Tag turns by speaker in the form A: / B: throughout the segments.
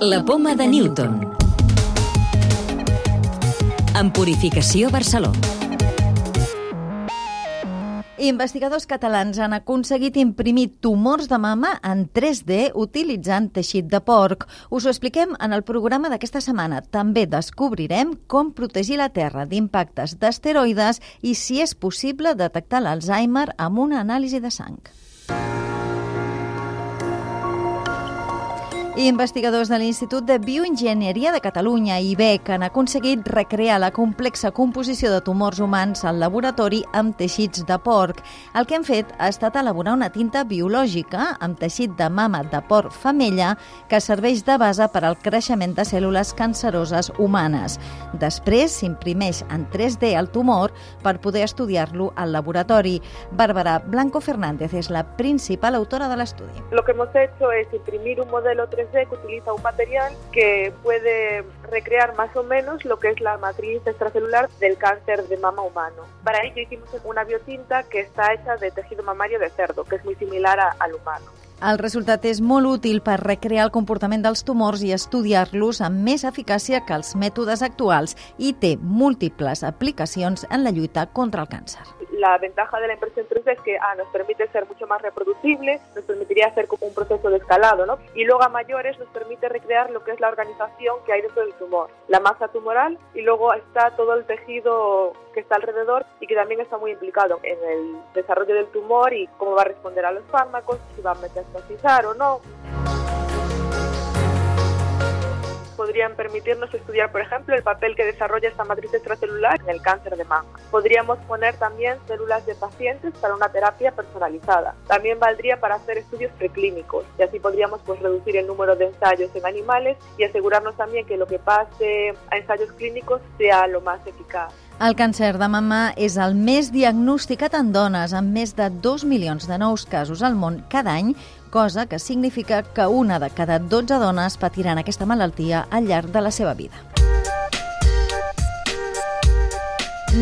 A: La poma de Newton. En Purificació Barcelona.
B: Investigadors catalans han aconseguit imprimir tumors de mama en 3D utilitzant teixit de porc. Us ho expliquem en el programa d'aquesta setmana. També descobrirem com protegir la Terra d'impactes d'asteroides i si és possible detectar l'Alzheimer amb una anàlisi de sang. Investigadors de l'Institut de Bioenginyeria de Catalunya, IBEC, han aconseguit recrear la complexa composició de tumors humans al laboratori amb teixits de porc. El que han fet ha estat elaborar una tinta biològica amb teixit de mama de porc femella que serveix de base per al creixement de cèl·lules canceroses humanes. Després s'imprimeix en 3D el tumor per poder estudiar-lo al laboratori. Bárbara Blanco Fernández és la principal autora de l'estudi.
C: Lo que hemos hecho es imprimir un modelo 3D que utiliza un material que puede recrear más o menos lo que es la matriz extracelular del cáncer de mama humano. Para ello hicimos una biotinta que está hecha de tejido mamario de cerdo, que es muy similar a, al humano.
B: El resultat és molt útil per recrear el comportament dels tumors i estudiar-los amb més eficàcia que els mètodes actuals i té múltiples aplicacions en la lluita contra el càncer.
C: La ventaja de la impresión 3D es que ah, nos permite ser mucho más reproducible, nos permitiría hacer como un proceso de escalado, ¿no? Y luego a mayores nos permite recrear lo que es la organización que hay dentro del tumor, la masa tumoral y luego está todo el tejido que está alrededor y que también está muy implicado en el desarrollo del tumor y cómo va a responder a los fármacos, si va a metastasizar o no. Podrían permitirnos estudiar, por ejemplo, el papel que desarrolla esta matriz extracelular en el cáncer de mama. Podríamos poner también células de pacientes para una terapia personalizada. También valdría para hacer estudios preclínicos y así podríamos pues, reducir el número de ensayos en animales y asegurarnos también que lo que pase a ensayos clínicos sea lo más eficaz.
B: El càncer de mama és el més diagnosticat en dones, amb més de 2 milions de nous casos al món cada any, cosa que significa que una de cada 12 dones patiran aquesta malaltia al llarg de la seva vida.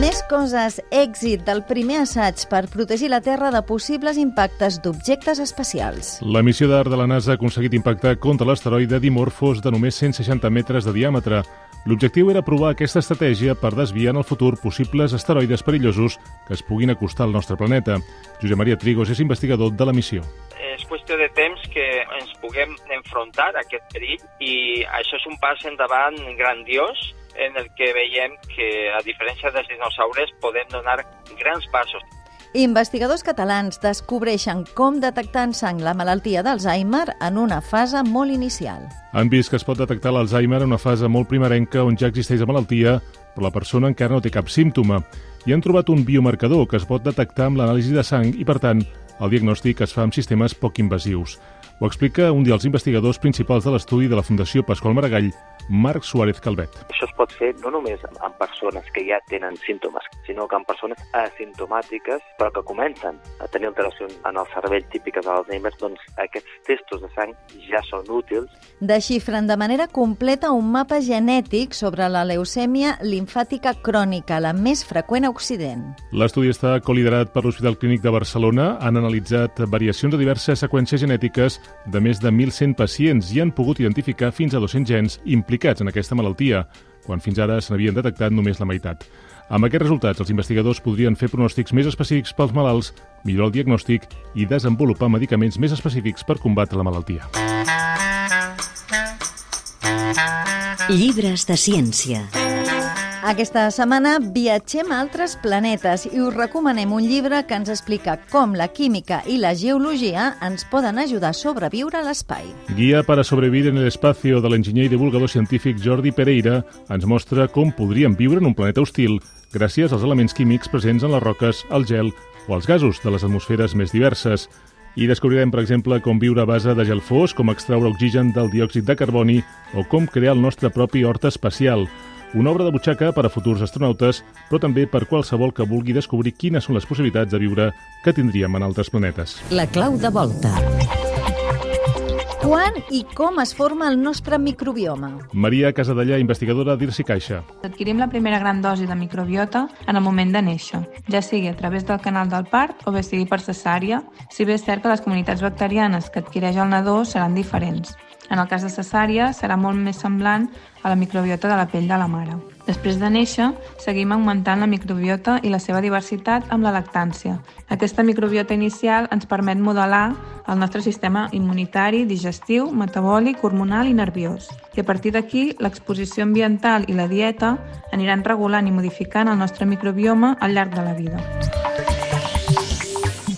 B: Més coses. Èxit del primer assaig per protegir la Terra de possibles impactes d'objectes espacials.
D: La missió d'art de la NASA ha aconseguit impactar contra l'asteroide Dimorphos de només 160 metres de diàmetre. L'objectiu era provar aquesta estratègia per desviar en el futur possibles asteroides perillosos que es puguin acostar al nostre planeta. Josep Maria Trigos és investigador de la missió
E: és qüestió de temps que ens puguem enfrontar a aquest perill i això és un pas endavant grandiós en el que veiem que, a diferència dels dinosaures, podem donar grans passos.
B: Investigadors catalans descobreixen com detectar en sang la malaltia d'Alzheimer en una fase molt inicial.
D: Han vist que es pot detectar l'Alzheimer en una fase molt primerenca on ja existeix la malaltia, però la persona encara no té cap símptoma. I han trobat un biomarcador que es pot detectar amb l'anàlisi de sang i, per tant, el diagnòstic es fa amb sistemes poc invasius. Ho explica un dels investigadors principals de l'estudi de la Fundació Pasqual Maragall, Marc Suárez Calvet.
F: Això es pot fer no només amb persones que ja tenen símptomes, sinó que amb persones asimptomàtiques però que comencen a tenir alteracions en el cervell típiques de l'Alzheimer, doncs aquests testos de sang ja són útils.
B: Desxifren de manera completa un mapa genètic sobre la leucèmia linfàtica crònica, la més freqüent a Occident.
D: L'estudi està coliderat per l'Hospital Clínic de Barcelona. Han analitzat variacions de diverses seqüències genètiques de més de 1.100 pacients i han pogut identificar fins a 200 gens implicats en aquesta malaltia, quan fins ara se n'havien detectat només la meitat. Amb aquests resultats, els investigadors podrien fer pronòstics més específics pels malalts, millorar el diagnòstic i desenvolupar medicaments més específics per combatre la malaltia.
A: Llibres de ciència.
B: Aquesta setmana viatgem a altres planetes i us recomanem un llibre que ens explica com la química i la geologia ens poden ajudar a sobreviure a l'espai.
D: Guia per a sobrevivir en l'espacio de l'enginyer i divulgador científic Jordi Pereira ens mostra com podríem viure en un planeta hostil gràcies als elements químics presents en les roques, el gel o els gasos de les atmosferes més diverses. I descobrirem, per exemple, com viure a base de gel fos, com extraure oxigen del diòxid de carboni o com crear el nostre propi hort espacial. Una obra de butxaca per a futurs astronautes, però també per qualsevol que vulgui descobrir quines són les possibilitats de viure que tindríem en altres planetes.
A: La clau de volta.
B: Quan i com es forma el nostre microbioma?
D: Maria Casadellà, investigadora d'Irsi Caixa.
G: Adquirim la primera gran dosi de microbiota en el moment de néixer, ja sigui a través del canal del part o bé sigui per cesària, si bé és cert que les comunitats bacterianes que adquireix el nadó seran diferents. En el cas de cesària, serà molt més semblant a la microbiota de la pell de la mare. Després de néixer, seguim augmentant la microbiota i la seva diversitat amb la lactància. Aquesta microbiota inicial ens permet modelar el nostre sistema immunitari, digestiu, metabòlic, hormonal i nerviós. I a partir d'aquí, l'exposició ambiental i la dieta aniran regulant i modificant el nostre microbioma al llarg de la vida.